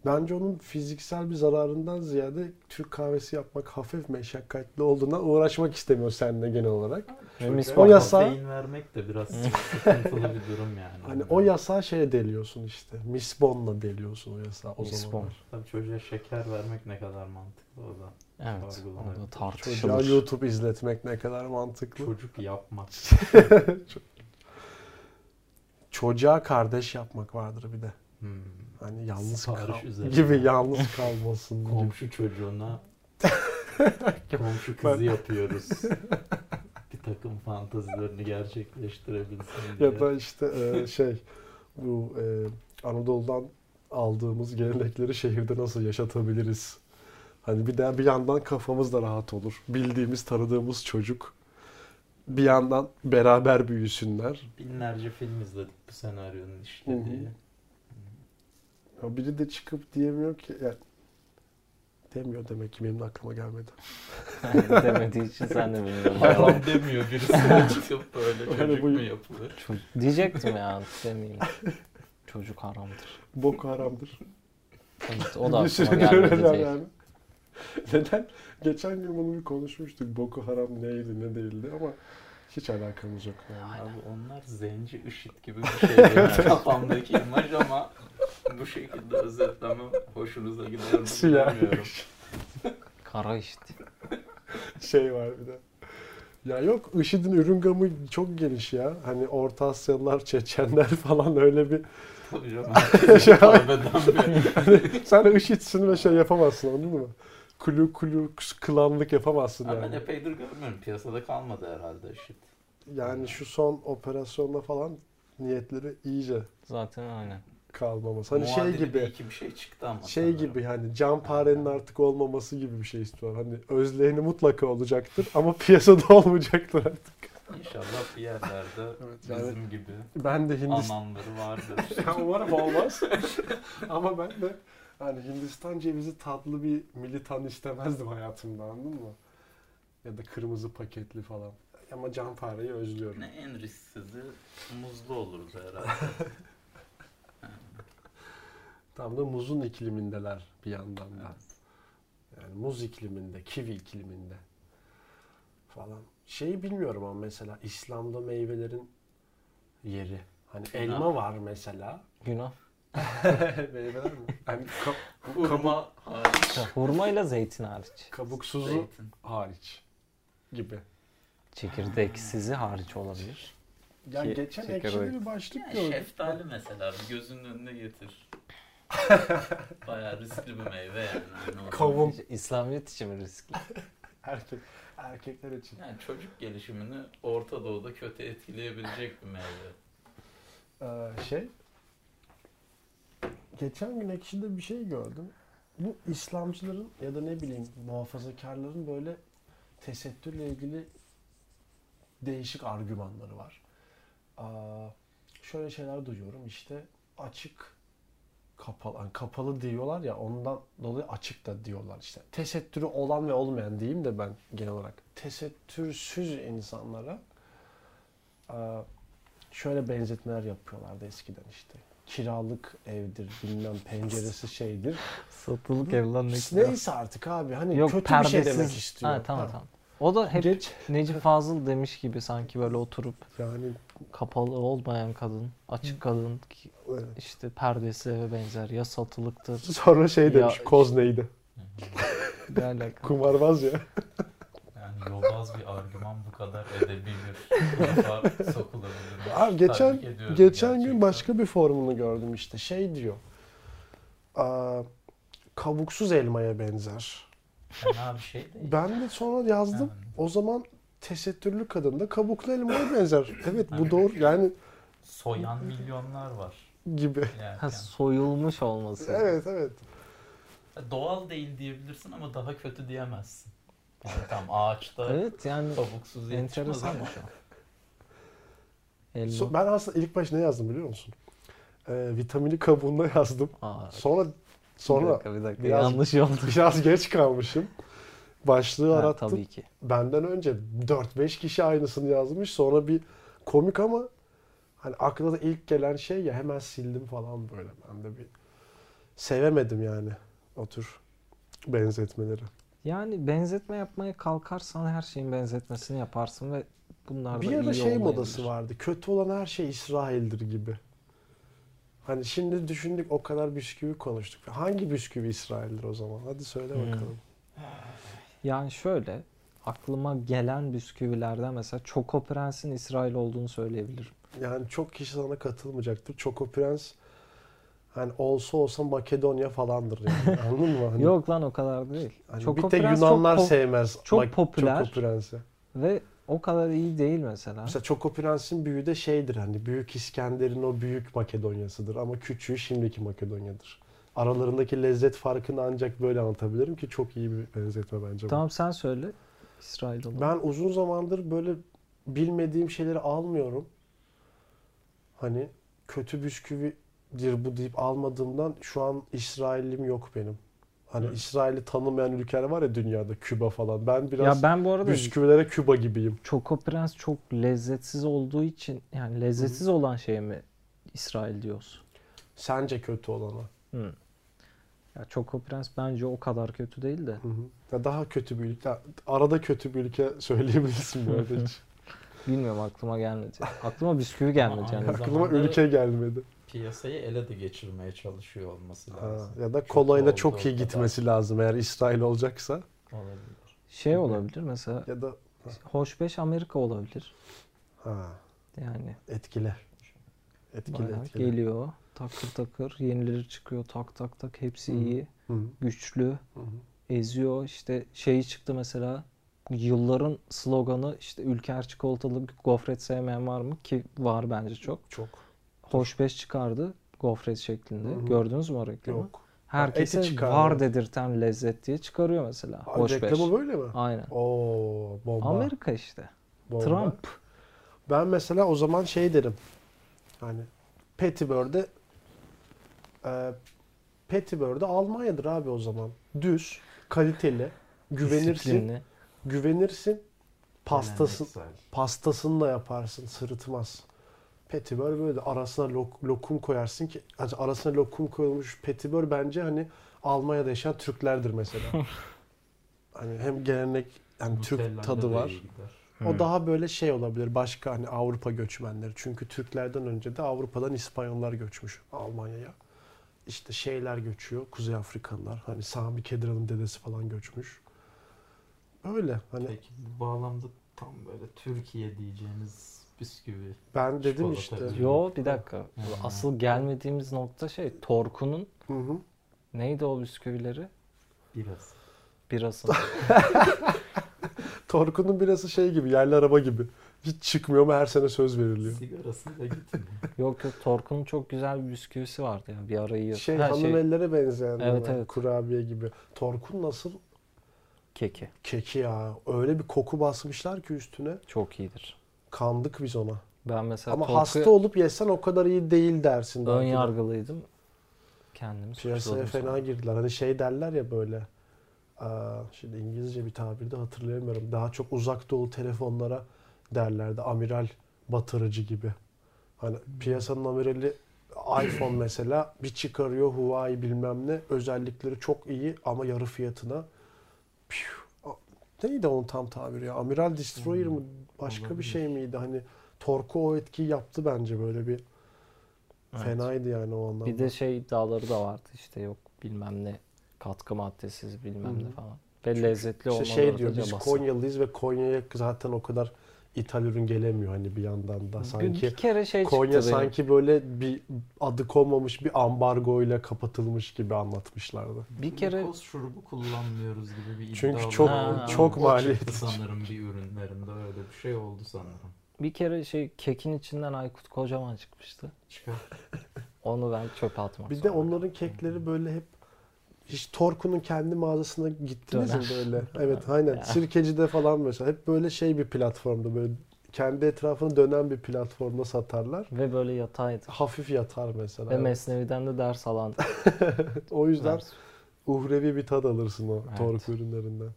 Bence onun fiziksel bir zararından ziyade Türk kahvesi yapmak hafif meşakkatli olduğundan uğraşmak istemiyor seninle genel olarak. Miss O yasa- vermek de biraz sıkıntılı bir durum yani. Hani o yasağı şeye deliyorsun işte. Miss Bond'la deliyorsun o yasağı o Miss zamanlar. Tabii çocuğa şeker vermek ne kadar mantıklı o da. Evet. Sorgulamak. O da Çocuğa tartışılır. YouTube izletmek ne kadar mantıklı. Çocuk yapmak. Çocuğa kardeş yapmak vardır bir de. Hmm. Hani yalnız Sipariş kal üzerine. gibi yalnız kalmasın. Komşu çocuğuna komşu kızı yapıyoruz. bir takım fantazilerini gerçekleştirebilsin diye. Ya da işte e, şey bu e, Anadolu'dan aldığımız gelenekleri şehirde nasıl yaşatabiliriz? Hani bir de bir yandan kafamız da rahat olur. Bildiğimiz, tanıdığımız çocuk bir yandan beraber büyüsünler. Binlerce film izledik bu senaryonun Hı hı. işlediği. Ya biri de çıkıp diyemiyor ki yani demiyor demek ki benim de aklıma gelmedi. Demediği için sen de bilmiyorum. Haram demiyor birisine çıkıp böyle Öyle çocuk bu- mu yapılır? Çocuk- Diyecektim ya demeyeyim. Çocuk haramdır. Bok haramdır. Evet, o da aklıma süredir gelmedi öyle yani. Neden? Geçen gün bunu bir konuşmuştuk. Boko Haram neydi ne değildi ama hiç alakamız yok yani. Abi onlar zenci IŞİD gibi bir şey kafamdaki imaj ama bu şekilde özetlemem hoşunuza gider mi Siyah. bilmiyorum. Kara işte. şey var bir de. Ya yok IŞİD'in ürün gamı çok geniş ya. Hani Orta Asyalılar, Çeçenler falan öyle bir... Tabii canım. Şey- bir- Sen IŞİD'sin ve şey yapamazsın anladın mı? Kulu kulu klanlık yapamazsın Ama ben yani. epeydir görmüyorum. Piyasada kalmadı herhalde IŞİD. yani şu son operasyonda falan niyetleri iyice Zaten aynen. kalmaması. Hani şey Muadili bir gibi iki bir şey çıktı ama şey sanırım. gibi hani canparenin artık olmaması gibi bir şey istiyorlar. Hani özleyeni mutlaka olacaktır ama piyasada olmayacaktır artık. İnşallah bir yerlerde Evet, yani- bizim gibi Ben de Hindistan anlamları vardır. Ya umarım olmaz. Ama ben de hani Hindistan cevizi tatlı bir militan istemezdim hayatımda anladın mı? Ya da kırmızı paketli falan. Ama canpareyi özlüyorum. ne en risksizi muzlu oluruz herhalde. Tam da muzun iklimindeler bir yandan da. Evet. Yani muz ikliminde, kivi ikliminde falan. Şeyi bilmiyorum ama mesela İslam'da meyvelerin yeri. Hani Günah. elma var mesela. Günah. Meyveler mi? Hani kab- Hurma hariç. Ya, hurmayla zeytin hariç. kabuksuzu Zeytin. hariç gibi. Çekirdeksizi hariç olabilir. Ya Ki- geçen ekşide bir başlık Ya gördüm. şeftali mesela bir gözünün önüne getir. Bayağı riskli bir meyve yani. Yani o- Kavun. İslamiyet için mi riskli? Erkek, erkekler için. Yani çocuk gelişimini Orta Doğu'da kötü etkileyebilecek bir meyve. Ee, şey, geçen gün ekşide bir şey gördüm. Bu İslamcıların ya da ne bileyim muhafazakarların böyle tesettürle ilgili değişik argümanları var. Aa, şöyle şeyler duyuyorum işte açık kapalı hani kapalı diyorlar ya ondan dolayı açık da diyorlar işte. Tesettürü olan ve olmayan diyeyim de ben genel olarak tesettürsüz insanlara aa, şöyle benzetmeler yapıyorlardı eskiden işte. Kiralık evdir, bilmem penceresi şeydir. Satılık ev lan ne güzel. Neyse artık abi hani Yok kötü bir şey perdesiz. demek istiyor. Ha, tamam Ha. tamam. O da hep Geç. Necip Fazıl demiş gibi sanki böyle oturup Yani kapalı olmayan kadın, açık kadın evet. işte perdesi eve benzer ya satılıktır. sonra şey Ya- demiş koz neydi? Ne alaka? Kumarbaz ya. Yani yobaz bir argüman bu kadar edebi bir sokulabilir. Abi geçen geçen gün gerçekten. başka bir forumunu gördüm işte şey diyor. Aa, kabuksuz elmaya benzer. Fena bir şey değil. Ben de sonra yazdım. Yani O zaman tesettürlü kadın da kabuklu elmaya benzer. Evet bu doğru yani soyan milyonlar var. gibi. Yani, Ha, soyulmuş olması. Evet evet. Doğal değil diyebilirsin ama daha kötü diyemezsin. Tam ağaçta Evet yani kabuksuz yetişmez enteresan ama. bir şey. So- ben aslında ilk başta ne yazdım biliyor musun? Ee, vitamini kabuğunda yazdım. Aa, Sonra bir sonra dakika, bir dakika. biraz- yanlış oldu. biraz geç kalmışım. Başlığı Ha, arattım. tabii ki. Benden önce 4-5 kişi aynısını yazmış. Sonra bir komik ama hani aklına da ilk gelen şey ya hemen sildim falan böyle. Ben de bir sevemedim yani o tür benzetmeleri. Yani benzetme yapmaya kalkarsan her şeyin benzetmesini yaparsın ve bunlar da bir ara iyi şey olmayabilir. modası vardı. Kötü olan her şey İsrail'dir gibi. Hani şimdi düşündük o kadar bisküvi konuştuk. Hangi bisküvi İsrail'dir o zaman? Hadi söyle Hmm. bakalım. Yani şöyle aklıma gelen bisküvilerden mesela Choco Prens'in İsrail olduğunu söyleyebilirim. Yani çok kişi sana katılmayacaktır. Choco Prens hani olsa olsa Makedonya falandır yani. Anladın mı? Hani, Yok lan o kadar değil. hani Choco bir tek Yunanlar çok, sevmez çok Mak- popüler. Choco Prens'i. ve o kadar iyi değil mesela. Mesela Choco Prens'in büyüğü de şeydir hani Büyük İskender'in o büyük Makedonya'sıdır ama küçüğü şimdiki Makedonya'dır. Aralarındaki lezzet farkını ancak böyle anlatabilirim ki çok iyi bir benzetme bence bu. Tamam sen söyle. İsrail olan. Ben uzun zamandır böyle bilmediğim şeyleri almıyorum. Hani kötü bisküvidir bu deyip almadığımdan şu an İsrail'im yok benim. Hani Evet. İsrail'i tanımayan ülkeler var ya dünyada Küba falan. Ben biraz ya ben bu arada bisküvilere Küba gibiyim. Choco Prens çok lezzetsiz olduğu için yani lezzetsiz olan şeye mi İsrail diyoruz? Sence kötü olana. Hı. Ya Choco Prens bence o kadar kötü değil de. Hı hı. Ya daha kötü bir ülke. Arada kötü bir ülke söyleyebilirsin bu arada hiç. Bilmiyorum aklıma gelmedi. Aklıma bisküvi gelmedi yani. Aklıma zamanda- ülke gelmedi. Piyasayı ele de geçirmeye çalışıyor olması Ha, lazım. ya da kolayla olduğu çok iyi kadar gitmesi lazım eğer İsrail olacaksa. Olabilir. Şey olabilir mesela Ya da Hoşbeş Amerika olabilir. ha, Yani etkile. Etkile bayağı etkile. geliyor takır takır yenileri çıkıyor tak tak tak hepsi Hı. iyi Hı hı, güçlü hı hı. eziyor işte şeyi çıktı mesela yılların sloganı işte Ülker çikolatalı gofret sevmeyen var mı? Ki var bence çok. Çok. Hoşbeş çıkardı gofret şeklinde. Hı hı. Gördünüz mü o reklamı? Yok. Herkese var dedirten lezzet diye çıkarıyor mesela. Aa, Hoşbeş. Reklamı böyle mi? Aynen. Oo bomba. Amerika işte. bomba. Trump. Ben mesela o zaman şey derim. Hani Petibör'de e, Petibör'de Almanya'dır abi o zaman. Düz, kaliteli, güvenirsin, disiplinli. güvenirsin. Pastasın, pastasını da yaparsın, sırıtmaz. Petibör böyle arasına lok- lokum koyarsın ki yani arasına lokum koyulmuş petibör bence hani Almanya'da yaşayan Türklerdir mesela. hani hem gelenek yani Türk tadı var. Hmm. O daha böyle şey olabilir. Başka hani Avrupa göçmenleri. Çünkü Türklerden önce de Avrupa'dan İspanyollar göçmüş Almanya'ya. İşte şeyler göçüyor. Kuzey Afrikalılar. Hani Sami Kedira'nın dedesi falan göçmüş. Öyle. Hani Peki bu bağlamda tam böyle Türkiye diyeceğiniz bisküvi. ben dedim işte. Yo bir dakika. Hı. Asıl gelmediğimiz nokta şey Torku'nun Hı hı. neydi o bisküvileri? Biraz. Birası. Torku'nun birası şey gibi. Yerli araba gibi. Hiç çıkmıyor ama her sene söz veriliyor. Sigarasını da gitmiyor. yok yok Torku'nun çok güzel bir bisküvisi vardı ya. Bir ara yiyor. Şey Ha, hanım ellere benzeyen. Evet, evet. Kurabiye gibi. Torkun nasıl? keki. Keki ya. Öyle bir koku basmışlar ki üstüne. Çok iyidir. Kandık biz ona. Ben mesela Ama Torku'ya hasta olup yesen o kadar iyi değil dersin. ön yargılıydım. Kendimi Piyasaya fena sonra. girdiler. Hani şey derler ya böyle. Aa, şimdi İngilizce bir tabirde hatırlayamıyorum. Daha çok uzak doğu telefonlara derlerdi. Amiral batırıcı gibi. Hani piyasanın amirali iPhone mesela bir çıkarıyor Huawei bilmem ne. Özellikleri çok iyi ama yarı fiyatına. Piu. Neydi onun tam tabiri ya? Amiral Destroyer mı? Başka bir Olabilir. şey miydi? Hani Torku o etkiyi yaptı bence böyle bir. Evet. Fenaydı yani o anlamda. Bir de şey iddiaları da vardı işte yok bilmem ne katkı maddesiz bilmem Hı ne falan. Ve Çünkü lezzetli İşte olmaları şey diyor biz. Konyalıyız ve Konya'ya zaten o kadar ithal ürün gelemiyor hani bir yandan da sanki bir kere şey Konya çıktı benim. sanki böyle bir adı konmamış bir ambargoyla kapatılmış gibi anlatmışlardı. Bir kere Glikoz şurubu kullanmıyoruz gibi bir iddia Çünkü çok Ha. çok maliyetli. sanırım bir ürünlerinde öyle bir şey oldu sanırım. bir kere şey kekin içinden Aykut Kocaman çıkmıştı. Çıkar. Onu ben çöpe atmak Bir de onların kekleri böyle hep hiç Torku'nun kendi mağazasına gittiniz mi böyle? Evet aynen. Ya. Sirkeci'de falan mesela hep böyle şey bir platformda böyle kendi etrafını dönen bir platformda satarlar. Ve böyle yataydı. Hafif yatar mesela. Ve Evet. Mesnevi'den de ders alan. O yüzden ders. uhrevi bir tad alırsın o Evet. torku ürünlerinden.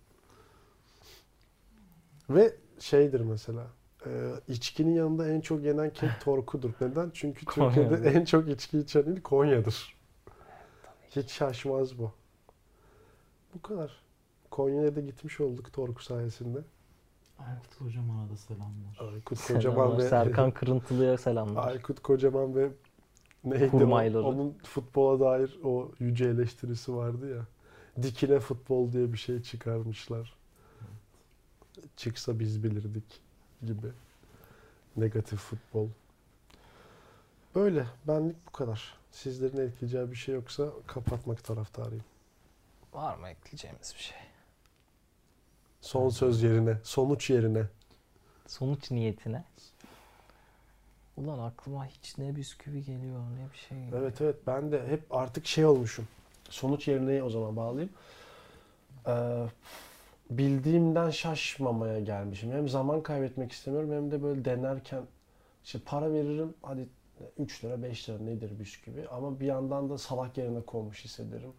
Ve şeydir mesela e, içkinin yanında en çok yenen kek torkudur. Neden? Çünkü Türkiye'de en çok içki içen il Konya'dır. Hiç şaşmaz bu. Bu kadar. Konya'ya da gitmiş olduk Torku sayesinde. Aykut Kocaman'a da selamlar. Aykut Kocaman Selamlar. ve Serkan Kırıntılı'ya selamlar. Aykut Kocaman ve neydi o? Kurmayları. Onun futbola dair o yüce eleştirisi vardı ya. Dikine futbol diye bir şey çıkarmışlar. Çıksa biz bilirdik gibi. Negatif futbol. Böyle. Benlik bu kadar. Sizlerin etkileyeceği bir şey yoksa kapatmak taraftarıyım. Var mı ekleyeceğimiz bir şey? Son söz yerine, sonuç yerine. Sonuç niyetine. Ulan aklıma hiç ne bisküvi geliyor ne bir şey geliyor. Evet evet ben de hep artık şey olmuşum. Sonuç yerine o zaman bağlayayım. Ee, bildiğimden şaşmamaya gelmişim. Hem zaman kaybetmek istemiyorum hem de böyle denerken işte para veririm hadi 3 lira 5 lira nedir bisküvi ama bir yandan da salak yerine konmuş hissederim.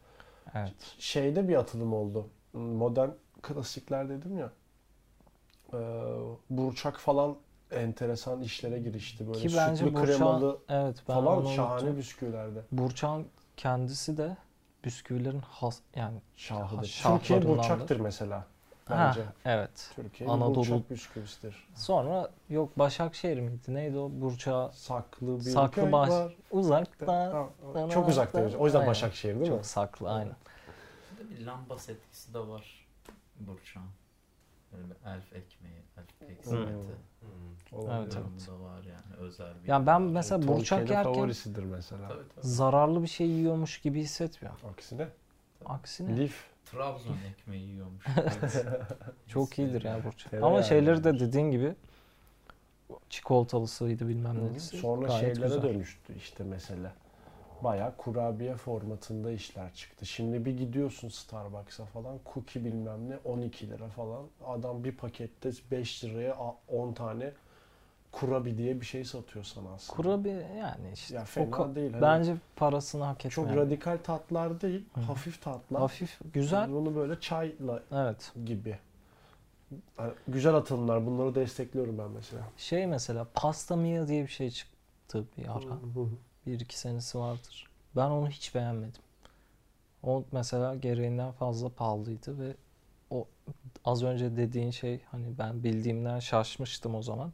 Evet. Şeyde bir atılım oldu. Modern klasikler dedim ya. Ee, Burçak falan enteresan işlere girişti. Böyle Ki bence sütlü Burçak'ın kremalı evet ben falan şahane unuttum. bisküvilerde. Burçak'ın kendisi de bisküvilerin has yani Şahıdır. şahlarındandır. Türkiye burçaktır mesela. Ha, Bence. evet. Türkiye Anadolu- burçak bisküvisidir. Sonra yok Başakşehir miydi? Neydi o? Burçak Saklı bir saklı köy baş var. uzakta. Ha, Çok uzakta. O yüzden Aynen. Başakşehir değil mi? Çok saklı aynen. Bir lambas etkisi de var. Böyle bir elf ekmeği, elf Hmm. simeti. Olabilir. Evet, evet. Durumda var yani özel bir. Yani ben mesela Tolkien'in burçak yerken favorisidir mesela. Tabii tabii. zararlı bir şey yiyormuş gibi hissetmiyorum. Aksine Aksine lif Trabzon ekmeği yiyormuş. Çok iyidir ya Burç. Tereyağı Ama şeyleri de dediğin gibi çikolatalısıydı bilmem nelisi. Sonra Gayet şeylere güzel. dönüştü işte mesela. Bayağı kurabiye formatında işler çıktı. Şimdi bir gidiyorsun Starbucks'a falan cookie bilmem ne 12 lira falan. Adam bir pakette 5 liraya a- 10 tane kurabi diye bir şey satıyor sana aslında. Kurabiye yani işte. Ya o fena ka- değil. Hani Bence parasını hak etmeyen. çok radikal tatlar değil, Hı. hafif tatlar. Hafif, güzel. Bunu böyle çayla Evet. gibi. Yani güzel atılımlar. Bunları destekliyorum ben mesela. Şey mesela pasta mia diye bir şey çıktı bir ara. Hı hı. Bir iki senesi vardır. Ben onu hiç beğenmedim. O mesela gereğinden fazla pahalıydı ve o az önce dediğin şey hani ben bildiğimden şaşmıştım o zaman.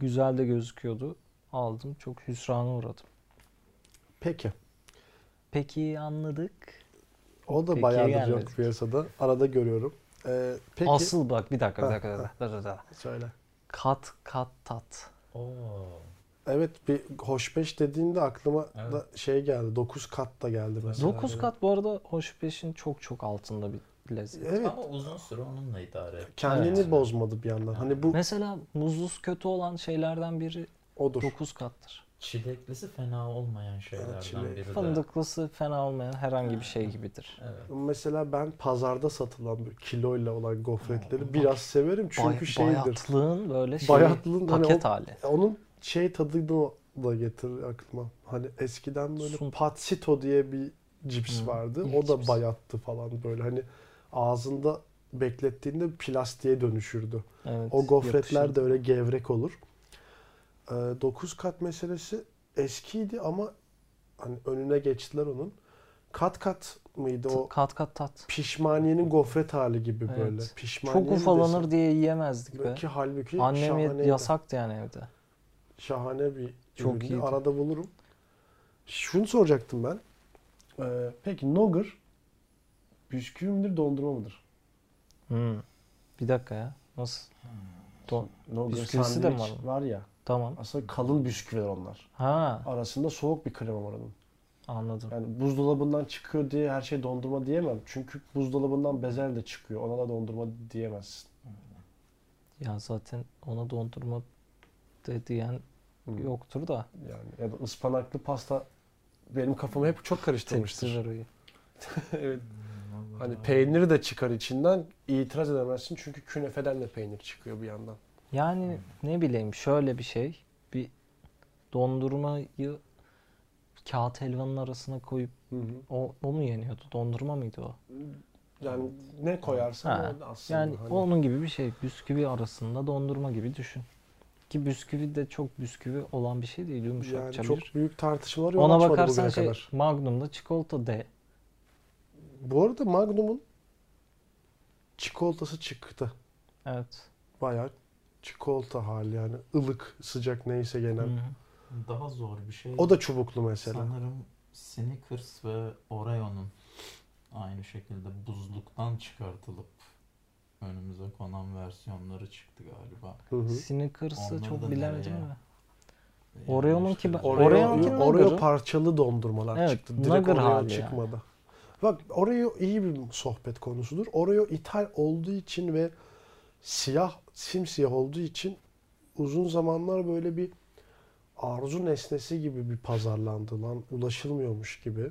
Güzel de gözüküyordu. Aldım. Çok hüsrana uğradım. Peki. Peki anladık. O da Peki, bayağıdır gelmedik. yok piyasada. Arada görüyorum. Ee, peki. Asıl bak bir dakika bir Ha, dakika. bir dakika. Dur, dur, dur. Söyle. Kat kat tat. Oo. Evet bir hoşbeş dediğinde aklıma Evet. da şey geldi. 9 kat da geldi mesela. 9 benim. kat bu arada hoşbeşin çok çok altında bir lezzet. Evet. Ama uzun süre onunla idare et. Kendini Evet. bozmadı bir yandan. Hani bu Mesela muzlusu kötü olan şeylerden biri odur. 9 kattır. Çileklisi fena olmayan şeylerden çilek. biri de. Fındıklısı fena olmayan herhangi bir şey gibidir. Evet. Mesela ben pazarda satılan böyle kiloyla olan gofretleri Aa, biraz severim çünkü Bay- şeydir. bayatlığın böyle şey, Bayatlığın hani paket o- hali. Onun şey tadını da getirir aklıma. Hani eskiden böyle Sun- patsito diye bir cips Hı, vardı. O da cips. bayattı falan böyle hani ağzında beklettiğinde plastiğe dönüşürdü. Evet, O gofretler yapışır. de öyle gevrek olur. 9 kat meselesi eskiydi ama hani önüne geçtiler onun. Kat kat mıydı o kat kat tat. pişmaniyenin gofret hali gibi Evet. böyle. Pişmaniye Çok ufalanır desem? diye yiyemezdik be. Ki halbuki Annem şahaneydi. yasaktı yani evde. Şahane bir Çok iyiydi. Arada bulurum. Şunu soracaktım ben. Ee, peki Nogger bisküvi midir dondurma mıdır? Hmm. Bir dakika ya. Nasıl? Do- Nogger Bisküvisi de mi var? var ya. Tamam. Aslında kalın bisküviler onlar. Ha, Arasında soğuk bir krema var onun. anladım. Yani buzdolabından çıkıyor diye her şey dondurma diyemem. Çünkü buzdolabından bezel de çıkıyor. Ona da dondurma diyemezsin. Ya zaten ona dondurma de diyen yoktur da. Yani ya da ıspanaklı pasta benim kafamı hep çok karıştırmıştır. Evet. Hani peyniri de çıkar içinden itiraz edemezsin çünkü künefeden de peynir çıkıyor bir yandan. Yani ne bileyim şöyle bir şey. Bir dondurmayı kağıt helvanın arasına koyup o, o mu yeniyordu? Dondurma mıydı o? Yani ne koyarsan Ha, o aslında. Yani hani. onun gibi bir şey. Bisküvi arasında dondurma gibi düşün. Ki bisküvi de çok bisküvi olan bir şey değil. yani Yumuşakça çok büyük tartışmalar yol Ona bakarsan şey kadar. Magnum'da çikolata de. Bu arada Magnum'un çikolatası çıktı. Evet. Bayağı çikolata hali yani ılık, sıcak neyse gene. Hı hı. Daha zor bir şey. O da çubuklu mesela. Sanırım Snickers ve Oreo'nun aynı şekilde buzluktan çıkartılıp önümüze konan versiyonları çıktı galiba. Hı hı. Snickers'ı Onları da çok bilemedim nereye? ama. Yani Oreo'nun işte ki Oreo, Oreo, Nugget'ı. parçalı dondurmalar Evet, çıktı. Direkt Nugget Oreo hali yani. çıkmadı. Bak Oreo iyi bir sohbet konusudur. Oreo ithal olduğu için ve siyah, simsiyah olduğu için uzun zamanlar böyle bir arzu nesnesi gibi bir pazarlandı lan. Ulaşılmıyormuş gibi.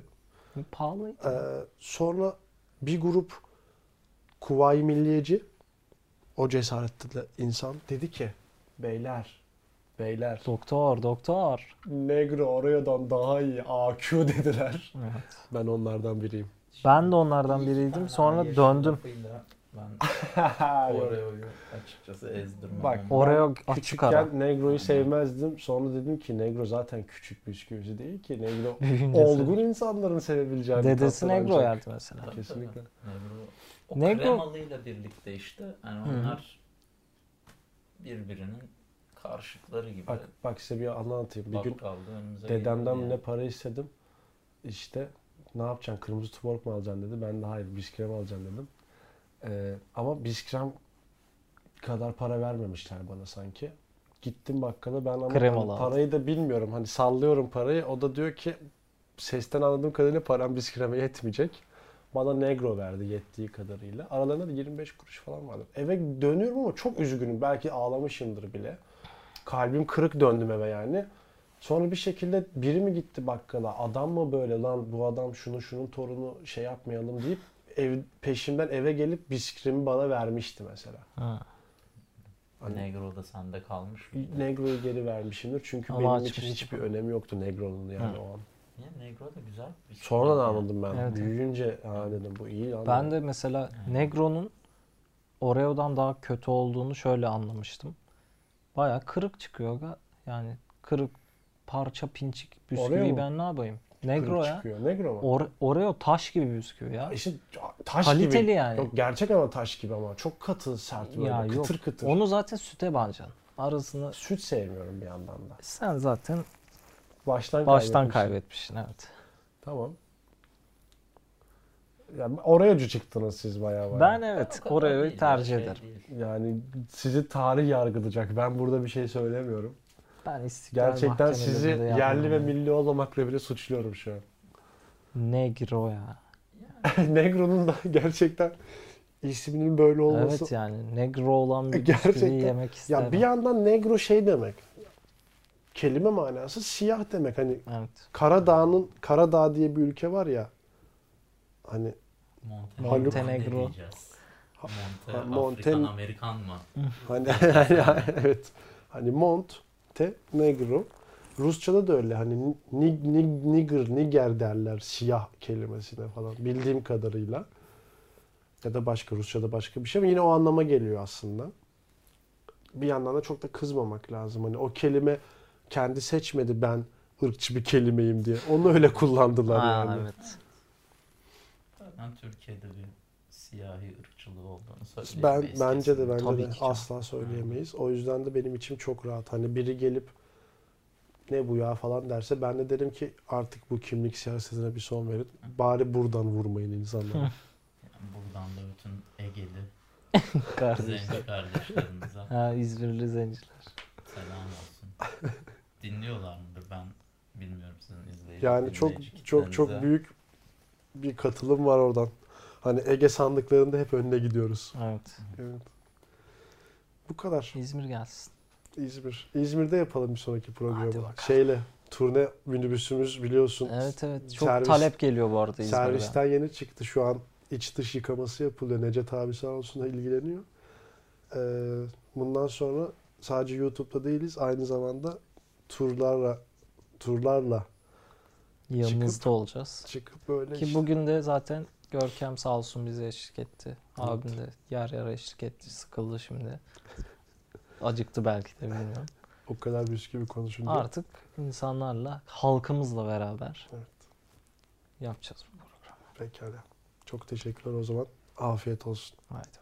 Pahalıydı. Ee, sonra bir grup Kuvayi Milliyeci o cesaretli insan dedi ki beyler beyler Doktor, doktor. Negro Oreo'dan daha iyi AQ dediler. Evet. Ben onlardan biriyim. Ben de onlardan biriydim. Sonra döndüm. Oreo'yu açıkçası ezdirmem. Bak, Oreo açık ara. Küçükken Negro'yu sevmezdim. Sonra dedim ki Negro zaten küçük bisküvisi değil ki. Negro olgun insanların sevebileceği bir Dedesi Negro ancak. yerdi mesela. Tabii, Kesinlikle. tabii. Negro. O Negro- kremalıyla birlikte işte hı. onlar birbirinin karşıtları gibi. Bak, bak size bir anlatayım. Bir gün dedemden ne para istedim. İşte ne yapacaksın? Kırmızı tuborg mu alacaksın dedi. Ben de hayır biskrem alacağım dedim. Ee, ama biskrem kadar para vermemişler bana sanki. Gittim bakkala ben ama Kremalı hani parayı da bilmiyorum. Hani sallıyorum parayı. O da diyor ki sesten anladığım kadarıyla param biskreme yetmeyecek. Bana negro verdi yettiği kadarıyla. Aralarında da 25 kuruş falan vardı. Eve dönüyorum ama çok üzgünüm. Belki ağlamışımdır bile. Kalbim kırık döndüm eve yani. Sonra bir şekilde biri mi gitti bakkala? Adam mı böyle lan bu adam şunu şunun torunu şey yapmayalım deyip ev, peşimden eve gelip biskrimi bana vermişti mesela. Ha. Hani Negro da sende kalmış mı? Negro'yu geri vermişimdir. Çünkü Ama benim için hiçbir önemi yoktu Negro'nun yani Hı. o an. Niye Negro da güzel bir şey. Sonradan Yani. anladım ben. Evet. Büyüyünce ha dedim bu iyi lan. Ben de mesela Negro'nun Oreo'dan daha kötü olduğunu şöyle anlamıştım. Baya kırık çıkıyor. Yani kırık parça pinçik bisküviyi ben ne yapayım? Negro ya. çıkıyor. Negro mu? Ore- Oreo taş gibi bisküvi ya. İşte taş Kaliteli gibi. yani. Yok gerçek ama taş gibi ama. Çok katı sert böyle. Ya yok. kıtır kıtır. Onu zaten süte banacaksın. Arasını Süt sevmiyorum bir yandan da. sen zaten Baştan, baştan kaybetmişim. kaybetmişsin evet. Tamam. Yani Oreo'cu çıktınız siz bayağı bayağı. Ben evet Oreo'yu tercih şey ederim. değil. Yani sizi tarih yargılayacak. Ben burada bir şey söylemiyorum. Ben istiklal Gerçekten sizi yerli ve milli olmamakla bile suçluyorum şu an. Negro ya. Negro'nun da gerçekten isminin böyle olması. Evet yani negro olan bir Gerçekten. bisküvi yemek isterim. Ya bir yandan negro şey demek. Kelime manası siyah demek. Hani Evet. Karadağ'ın Karadağ diye bir ülke var ya. Hani Montenegro. Montenegro. Ne diyeceğiz? Monte, Monten- Afrikan Amerikan mı? hani evet. Hani Mont te Negro. Rusçada da öyle. Hani ni, ni, nigger, niger derler siyah kelimesine falan. Bildiğim kadarıyla. Ya da başka Rusçada başka bir şey ama yine o anlama geliyor aslında. Bir yandan da çok da kızmamak lazım. Hani o kelime kendi seçmedi ben ırkçı bir kelimeyim diye. Onu öyle kullandılar Aa, yani. evet. Ben Türkiye'de bir siyahi ırkçılığı olduğunu Ben söyleyemeyiz. bence de kesin. bence Tabii de asla söyleyemeyiz. O yüzden de benim içim çok rahat. Hani biri gelip ne bu ya falan derse ben de derim ki artık bu kimlik siyasetine bir son verin. Bari buradan vurmayın insanları. Yani buradan da bütün Egeli zenci kardeşlerimize Ha, İzmirli zenciler. selam olsun. Dinliyorlar mıdır ben bilmiyorum sizin izleyici Yani çok çok çok büyük bir katılım var oradan. Hani Ege sandıklarında hep önüne gidiyoruz. Evet. Evet. Bu kadar. İzmir gelsin. İzmir. İzmir'de yapalım bir sonraki programı. Şeyle turne minibüsümüz biliyorsun. Evet evet. Çok Servis- talep geliyor bu arada İzmir'de. Servisten yeni çıktı. Şu an iç dış yıkaması yapılıyor. Necet abi sağ olsun ilgileniyor. Ee, bundan sonra sadece YouTube'da değiliz. Aynı zamanda turlarla turlarla Yanınızda olacağız. çıkıp böyle Ki işte- bugün de zaten Görkem sağ olsun bize eşlik etti. Abim de yer yer eşlik etti. Sıkıldı şimdi. Acıktı belki de bilmiyorum. o kadar bisküvi konuşunca. Artık insanlarla, halkımızla beraber Evet. yapacağız bu programı. Pekala. Çok teşekkürler o zaman. Afiyet olsun. Haydi.